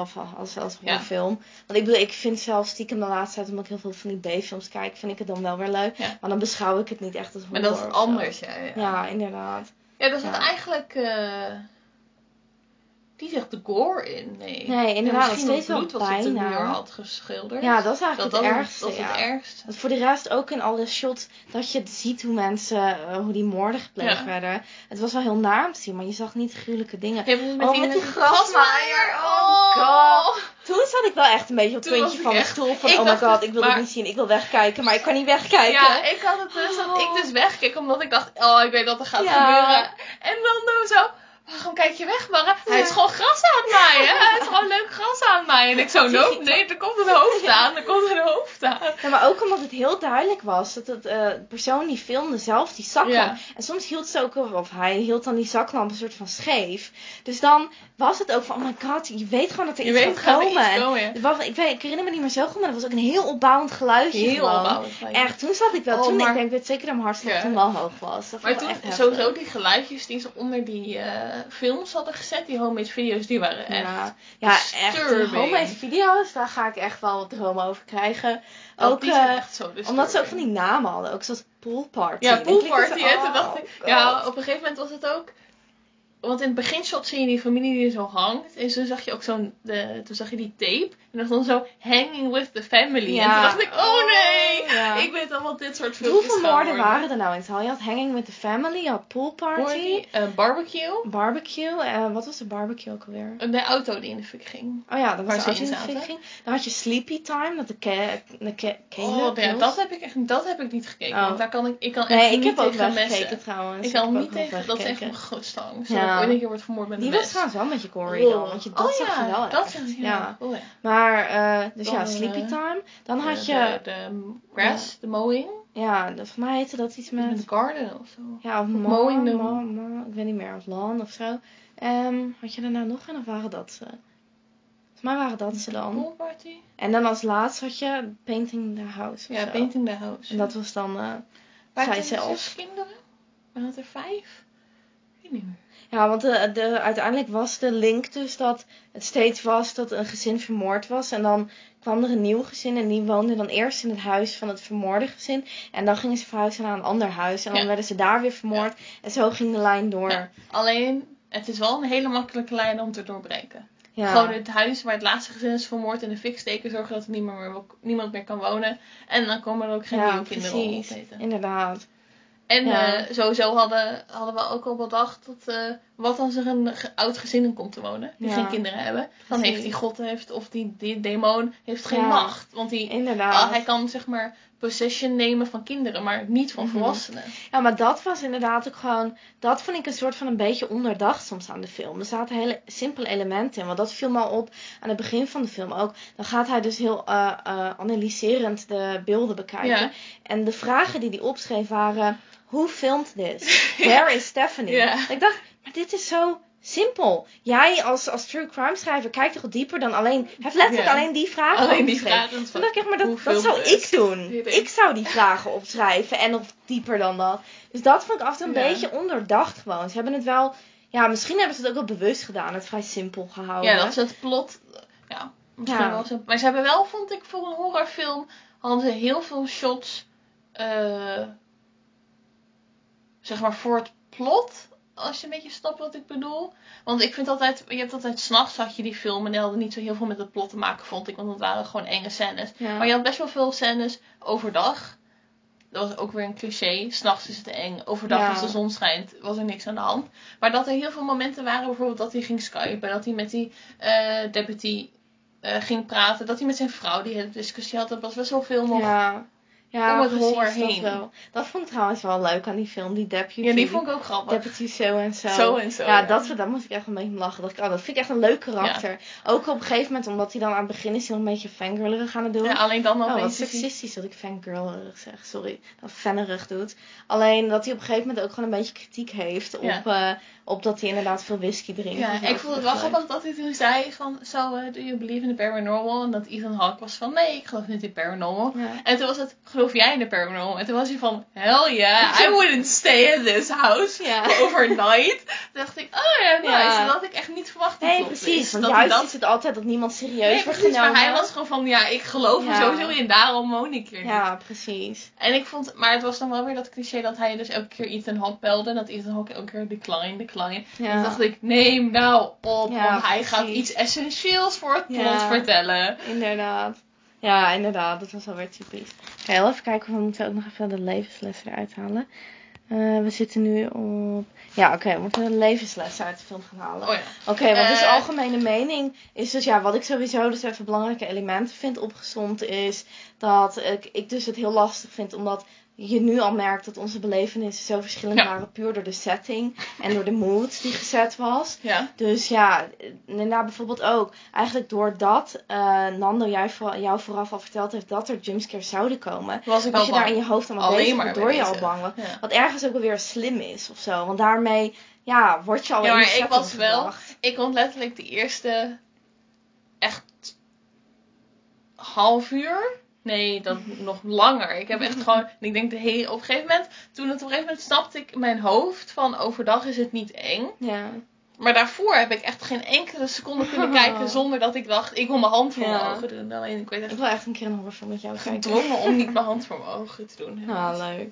of als, als Ja. horrorfilm. Want ik bedoel, ik vind zelf stiekem de laatste tijd, omdat ik heel veel van die B-films kijk, vind ik het dan wel weer leuk. Ja. Maar dan beschouw ik het niet echt als Maar horror. dat is anders, ja. Ja, Ja, inderdaad. Ja, daar zit Ja. eigenlijk... eh die zegt de gore in, nee. Nee, inderdaad, En misschien steeds het wel bloed wat ze op de bijna. muur had geschilderd. Ja, dat is eigenlijk dat, het dat, ergste. dat ja. het ergste. Want voor de rest ook in alle shots dat je ziet hoe mensen, eh, hoe die moorden gepleegd Ja. werden. Het was wel heel naar om te zien, maar je zag niet gruwelijke dingen. Ja, met Oh, die, met die grasmaaier. Oh, God. Toen zat ik wel echt een beetje op het puntje van echt- stoel van, oh my god, ik wil het niet zien, ik wil wegkijken, maar ik kan niet wegkijken. Ja, ik had het dus dat ik dus wegkeek omdat ik dacht, oh, ik weet wat er gaat Ja. gebeuren. En dan doen we zo, waarom kijk je weg, Barre? Hij is gewoon gras aan het maaien. Hij is gewoon leuk gras aan het maaien. En ik zo, nope, nee, er komt een hoofd aan. Er komt een hoofd aan. Ja, maar ook omdat het heel duidelijk was dat het eh, persoon die filmde zelf die zaklamp. Ja. En soms hield ze ook, of hij hield dan die zaklamp een soort van scheef. Dus dan was het ook van, oh my god, je weet gewoon dat er Je iets weet, gaat komen. iets En komen, ja. ik, weet, ik herinner me niet meer zo goed, maar dat was ook een heel opbouwend geluidje Heel gewoon. opbouwend. Echt, toen zat ik wel, Oh, toen maar- ik denk, weet zeker dat mijn hartslag toen wel hoog was. Dat Maar ik toen, sowieso die geluidjes die ze onder die eh, films hadden gezet, die homemade video's, die waren echt... Ja, ja echt. Homemade video's, daar ga ik echt wel wat dromen over krijgen. dat Ook, die zijn eh, echt zo disturbing. omdat ze ook van die namen hadden, ook zoals Pool Party. Ja, pool party. Toen oh, dacht ik... God. Ja, op een gegeven moment was het ook... Want in het beginshot zie je die familie die zo hangt. En toen zag je ook zo'n. de- Toen zag je die tape. En dan stond zo hanging with the family. Ja. En toen dacht ik, oh nee! Ja. Ik weet al wat dit soort filmpjes Hoeveel moorden waren er nou in totaal? Je had Hanging with the Family, je had Pool Party, Party, eh, barbecue. Barbecue. eh, wat was de barbecue ook alweer? De auto die in de fik ging. Oh ja, dat Waar was ze ook in de fik ging. Dan had je Sleepy Time, dat de, ke de ke Oh, ja, dat heb ik echt dat heb ik niet gekeken. Oh. Want daar kan ik, ik kan echt Nee, ik niet heb ook tegen weggekeken messen. trouwens. Ik kan heb niet wel tegen, dat is echt mijn grootste angst. Ja. Dat ik ooit een keer wordt vermoord met een Die was trouwens wel een beetje gory dan, want je, dat oh, zag ja, je wel dat echt. zag je, ja. Oh, ja. Maar, eh, dus Dan, ja, eh, Sleepy Time. Dan had de, je, de, de grass, de mowing. ja, dat, voor mij heette dat iets Met met, de garden of zo. ja, of ma, mowing ma, ma, ik weet niet meer, of lawn of zo. Ehm, had je daarna nog een of waren dat ze? Volgens mij waren dat ze dan. Pool party? En dan als laatst had je Painting the House of Ja, zo. painting the house. En dat was dan, eh, Waren zij zelf. zes kinderen? Waren het er vijf? Ik weet niet meer. Ja, want de, de, uiteindelijk was de link dus dat het steeds was dat een gezin vermoord was. En dan kwam er een nieuw gezin en die woonde dan eerst in het huis van het vermoorde gezin. En dan gingen ze verhuizen naar een ander huis. En dan Ja. werden ze daar weer vermoord. En zo ging de lijn door. Ja. Alleen, het is wel een hele makkelijke lijn om te doorbreken. Gewoon het huis waar het laatste gezin is vermoord in de fik steken. Zorgen dat er niemand meer, niemand meer kan wonen. En dan komen er ook geen nieuwe kinderen precies. Inderdaad. En Ja. eh, sowieso hadden, hadden we ook al bedacht dat eh, wat als er een ge- oud gezin in komt te wonen, die Ja. geen kinderen hebben, dan Precies. heeft die god heeft, of die, die demon heeft geen Ja. macht. Want die, ah, hij kan zeg maar possession nemen van kinderen, maar niet van Mhm. volwassenen. Ja, maar dat was inderdaad ook gewoon. Dat vond ik een soort van een beetje onderdacht soms aan de film. Er zaten hele simpele elementen in. Want dat viel me al op aan het begin van de film ook. Dan gaat hij dus heel eh, analyserend de beelden bekijken. En de vragen die hij opschreef waren: Who filmed this? Where is Stephanie? Ik dacht, maar dit is zo simpel. Jij als, als true crime schrijver kijkt toch dieper dan alleen. Heeft letterlijk alleen die vragen Alleen die vragen. Toen dacht ik maar dat, dat zou ik doen. Ik zou die vragen opschrijven en nog dieper dan dat. Dus dat vond ik af en toe een beetje onderdacht gewoon. Ze hebben het wel, ja, misschien hebben ze het ook wel bewust gedaan. Het vrij simpel gehouden. Ja, dat is het plot. Ja, misschien Ja. wel zo. Maar ze hebben wel, vond ik, voor een horrorfilm, hadden ze heel veel shots, eh, zeg maar, voor het plot. Als je een beetje snapt wat ik bedoel. Want ik vind altijd, je hebt altijd, s'nachts had je die film en die hadden niet zo heel veel met het plot te maken, vond ik. Want het waren gewoon enge scènes. Ja. Maar je had best wel veel scènes overdag. Dat was ook weer een cliché. S'nachts is het eng. Overdag Ja. als de zon schijnt was er niks aan de hand. Maar dat er heel veel momenten waren. Bijvoorbeeld dat hij ging skypen. Dat hij met die eh, deputy eh, ging praten. Dat hij met zijn vrouw die hele discussie had. Dat was best wel veel nog. Ja, Ja, ja Om het dat heen. wel. Dat vond ik trouwens wel leuk aan die film, die deputy. die vond ik ook grappig. Deputy zo en zo. Zo en zo. Ja, dat, dat moest ik echt een beetje om lachen. Dat, ik, oh, dat vind ik echt een leuk karakter. Ook op een gegeven moment, omdat hij dan aan het begin is nog een beetje fangirlerig aan het doen. Ja, alleen dan Oh, wat seksistisch dat ik fangirlerig zeg. Sorry, dat fannerig doet. Alleen dat hij op een gegeven moment ook gewoon een beetje kritiek heeft op, Ja. eh, op dat hij inderdaad veel whisky drinkt. Ja, ik dat vond het wel grappig dat hij toen zei van, so, uh, do you believe in the paranormal? En dat Ethan Hawke was van, nee, ik geloof niet in paranormal. Ja. En toen was het, geloof jij in de paranormal? En toen was hij van, hell yeah, I wouldn't stay in this house Ja. overnight. Toen dacht ik, oh ja, nice. Ja. Dat had ik echt niet verwacht. Nee, precies. Want dat juist dat... is het altijd dat niemand serieus Nee, wordt precies, genomen. maar hij was gewoon van, ja, ik geloof er Ja. sowieso in, daarom woon ik hier niet. Ja, precies. En ik vond, maar het was dan wel weer dat cliché dat hij dus elke keer Ethan Hawke belde. En dat Ethan Hawke elke keer decline, decline. Ja. Toen dacht ik, neem nou op, want hij gaat iets essentieels voor het plot vertellen. Inderdaad. Ja, inderdaad. Dat was alweer typisch. Oké, heel even kijken. We moeten ook nog even de levenslessen eruit halen. Eh, we zitten nu op... Ja, oké. we moeten de levenslessen uit de film gaan halen. Oh ja. Oké, want dus Eh. algemene mening is dus ja, wat ik sowieso dus even belangrijke elementen vind opgezomd is dat ik, ik dus het heel lastig vind omdat je nu al merkt dat onze belevenissen zo verschillend Ja. waren puur door de setting en door de mood die gezet was. Ja. Dus ja, Nina bijvoorbeeld ook. Eigenlijk doordat eh Nando jij voor, jou vooraf al verteld heeft dat er jumpscares zouden komen. Was ik Was al je bang. daar in je hoofd allemaal Alleen bezig maar waardoor je al bang. Ja. Wat ergens ook wel weer slim is of zo. Want daarmee, ja, word je al Ja, in maar de ik was wel- gebracht. Ik kon letterlijk de eerste echt half uur. Nee, dat nog langer. Ik heb echt gewoon, ik denk de hele, op een gegeven moment, toen het op een gegeven moment snapte ik mijn hoofd van overdag is het niet eng. Ja. Maar daarvoor heb ik echt geen enkele seconde kunnen kijken zonder dat ik dacht, ik wil mijn hand voor Ja. mijn ogen doen. Alleen ik Ik echt wil echt een keer een horrorfilm met jou kijken. gedwongen om niet mijn hand voor mijn ogen te doen. Ah, leuk.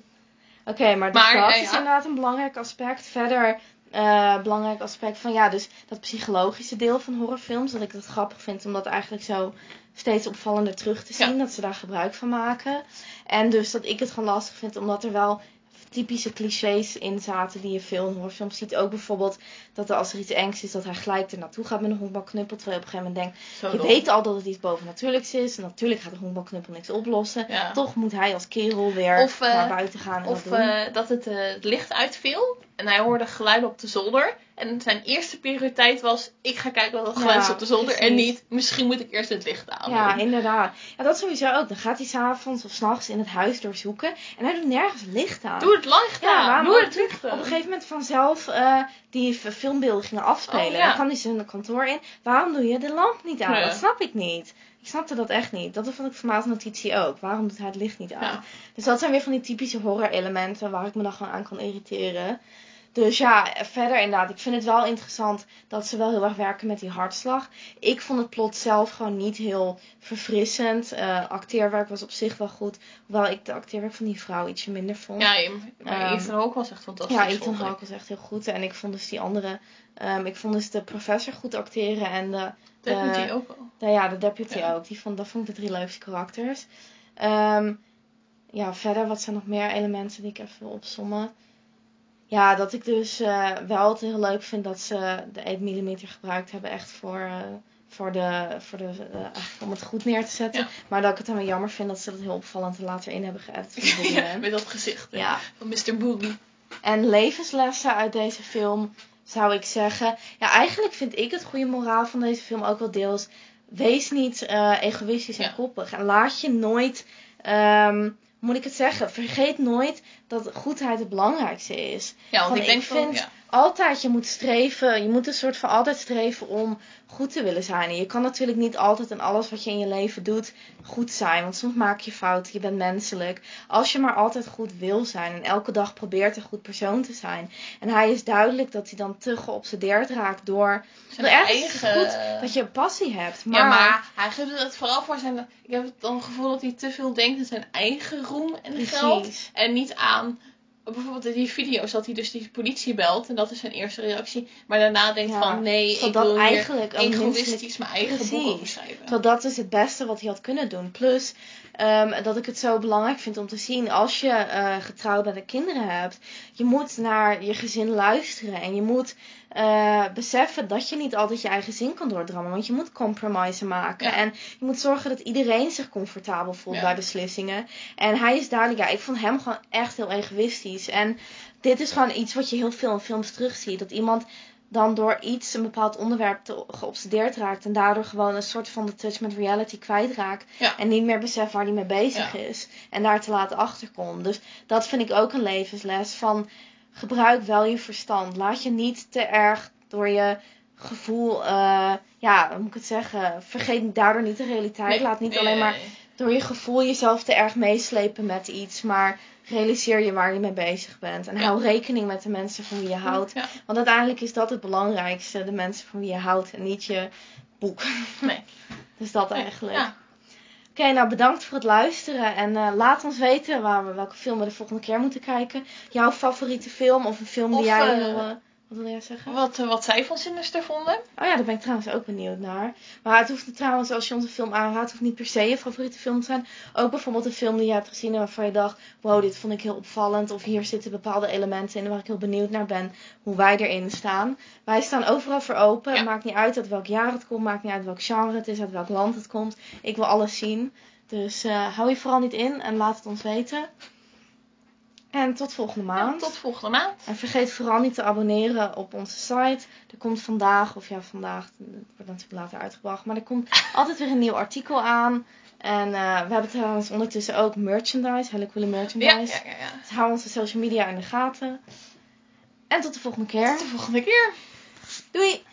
Oké, maar dus Maar, dat eh, is inderdaad een belangrijk aspect. Verder, eh, belangrijk aspect van ja, dus dat psychologische deel van horrorfilms. Dat ik het grappig vind om dat eigenlijk zo steeds opvallender terug te zien. Ja. Dat ze daar gebruik van maken. En dus dat ik het gewoon lastig vind omdat er wel typische clichés in zaten die je veel in horrorfilms ziet. Ook bijvoorbeeld dat er als er iets engs is, dat hij gelijk er naartoe gaat met een honkbalknuppel. Terwijl je op een gegeven moment denkt, Zo je dom. weet al dat het iets bovennatuurlijks is. En natuurlijk gaat de honkbalknuppel niks oplossen. Ja. Toch moet hij als kerel weer Of, eh, naar buiten gaan en Of dat doen. eh, dat het, eh, het licht uitviel en hij hoorde geluiden op de zolder. En zijn eerste prioriteit was: ik ga kijken wat Ja, geluid is op de zolder. En niet, misschien moet ik eerst het licht aan. Ja, inderdaad. Ja, dat sowieso ook. Dan gaat hij s'avonds of s'nachts in het huis doorzoeken. En hij doet nergens licht aan. Doe het licht aan. Doe het licht Op aan. een gegeven moment vanzelf eh, die filmbeelden gingen afspelen. Oh, ja. Dan kan hij zijn kantoor in. Waarom doe je de lamp niet aan? Dat snap ik niet. Ik snapte dat echt niet. Dat vond ik als notitie ook. Waarom doet hij het licht niet aan? Ja. Dus dat zijn weer van die typische horror elementen waar ik me dan gewoon aan kan irriteren. Dus ja, verder inderdaad. Ik vind het wel interessant dat ze wel heel erg werken met die hartslag. Ik vond het plot zelf gewoon niet heel verfrissend. Eh, acteerwerk was op zich wel goed. Hoewel ik de acteerwerk van die vrouw ietsje minder vond. Ja, maar Ehm, Ethan Hawke was echt fantastisch. Ja, Ethan. Hawke was echt heel goed. En ik vond dus die andere... ehm, ik vond dus de professor goed acteren. En de, moet eh, ook wel. de, ja, de deputy Ja. ook. Die vond, dat vond ik de drie leukste karakters. Ehm, ja, verder, wat zijn nog meer elementen die ik even wil opsommen? Ja, dat ik dus eh, wel het heel leuk vind dat ze de 8 mm gebruikt hebben. Echt voor, eh, voor, de, voor de, eh, om het goed neer te zetten. Ja. Maar dat ik het dan wel jammer vind dat ze dat heel opvallend er later in hebben geëdit. Ja, met dat gezicht ja. van Mr. Boogie. En levenslessen uit deze film zou ik zeggen. Ja, eigenlijk vind ik het goede moraal van deze film ook wel deels. Wees niet egoïstisch en koppig. En laat je nooit. ehm, moet ik het zeggen? Vergeet nooit dat goedheid het belangrijkste is. Ja, want Van, ik denk ik van, ja. Altijd, je moet streven. Je moet een soort van altijd streven om goed te willen zijn. En je kan natuurlijk niet altijd in alles wat je in je leven doet goed zijn. Want soms maak je fouten. Je bent menselijk. Als je maar altijd goed wil zijn. En elke dag probeert een goed persoon te zijn. En hij is duidelijk dat hij dan te geobsedeerd raakt door. zijn ergens eigen... goed dat je een passie hebt. Maar, Ja, maar hij geeft het vooral voor zijn... Ik heb het dan het gevoel dat hij te veel denkt aan zijn eigen roem en geld. precies. En niet aan... Bijvoorbeeld in die video's dat hij dus die politie belt. En dat is zijn eerste reactie. Maar daarna denkt Ja, van... Nee, ik dat wil eigenlijk egoïstisch mijn eigen boek Precies. over schrijven. Terwijl dat is het beste wat hij had kunnen doen. Plus ehm, dat ik het zo belangrijk vind om te zien als je eh, getrouwd bent en kinderen hebt. Je moet naar je gezin luisteren. En je moet eh, beseffen dat je niet altijd je eigen zin kan doordrammen. Want je moet compromises maken. Ja. En je moet zorgen dat iedereen zich comfortabel voelt Ja. bij beslissingen. En hij is duidelijk, ja, ik vond hem gewoon echt heel egoïstisch. En dit is gewoon iets wat je heel veel in films terugziet. Dat iemand dan door iets, een bepaald onderwerp te, geobsedeerd raakt. En daardoor gewoon een soort van de touch met reality kwijtraakt. Ja. En niet meer beseft waar hij mee bezig Ja. is. En daar te laten achterkomt. Dus dat vind ik ook een levensles van gebruik wel je verstand. Laat je niet te erg door je gevoel, eh, ja, hoe moet ik het zeggen? Vergeet daardoor niet de realiteit. Nee, Laat niet nee, alleen maar door je gevoel jezelf te erg meeslepen met iets. Maar realiseer je waar je mee bezig bent. En Ja. hou rekening met de mensen van wie je houdt. Ja. Want uiteindelijk is dat het belangrijkste. De mensen van wie je houdt en niet je boek. Nee. Dus dat eigenlijk. Ja. Oké, nou bedankt voor het luisteren. En eh, laat ons weten waar we, welke film we de volgende keer moeten kijken. Jouw favoriete film of een film die jij eh, wat wil jij zeggen? Wat, eh, wat zij van Sinister vonden. Oh ja, daar ben ik trouwens ook benieuwd naar. Maar het hoeft trouwens, als je onze film aanraadt, hoeft niet per se je favoriete film te zijn. Ook bijvoorbeeld een film die je hebt gezien en waarvan je dacht, wow, dit vond ik heel opvallend. Of hier zitten bepaalde elementen in waar ik heel benieuwd naar ben hoe wij erin staan. Wij staan overal voor open. Ja. Het maakt niet uit uit welk jaar het komt, maakt niet uit welk genre het is, uit welk land het komt. Ik wil alles zien. Dus eh, hou je vooral niet in en laat het ons weten. En tot volgende maand. Tot volgende maand. En vergeet vooral niet te abonneren op onze site. Er komt vandaag, of ja, vandaag, het wordt natuurlijk later uitgebracht, maar er komt altijd weer een nieuw artikel aan. En eh, we hebben trouwens ondertussen ook merchandise, hele coole merchandise. Ja, ja, ja, ja. Dus hou onze social media in de gaten. En tot de volgende keer. Tot de volgende keer. Doei!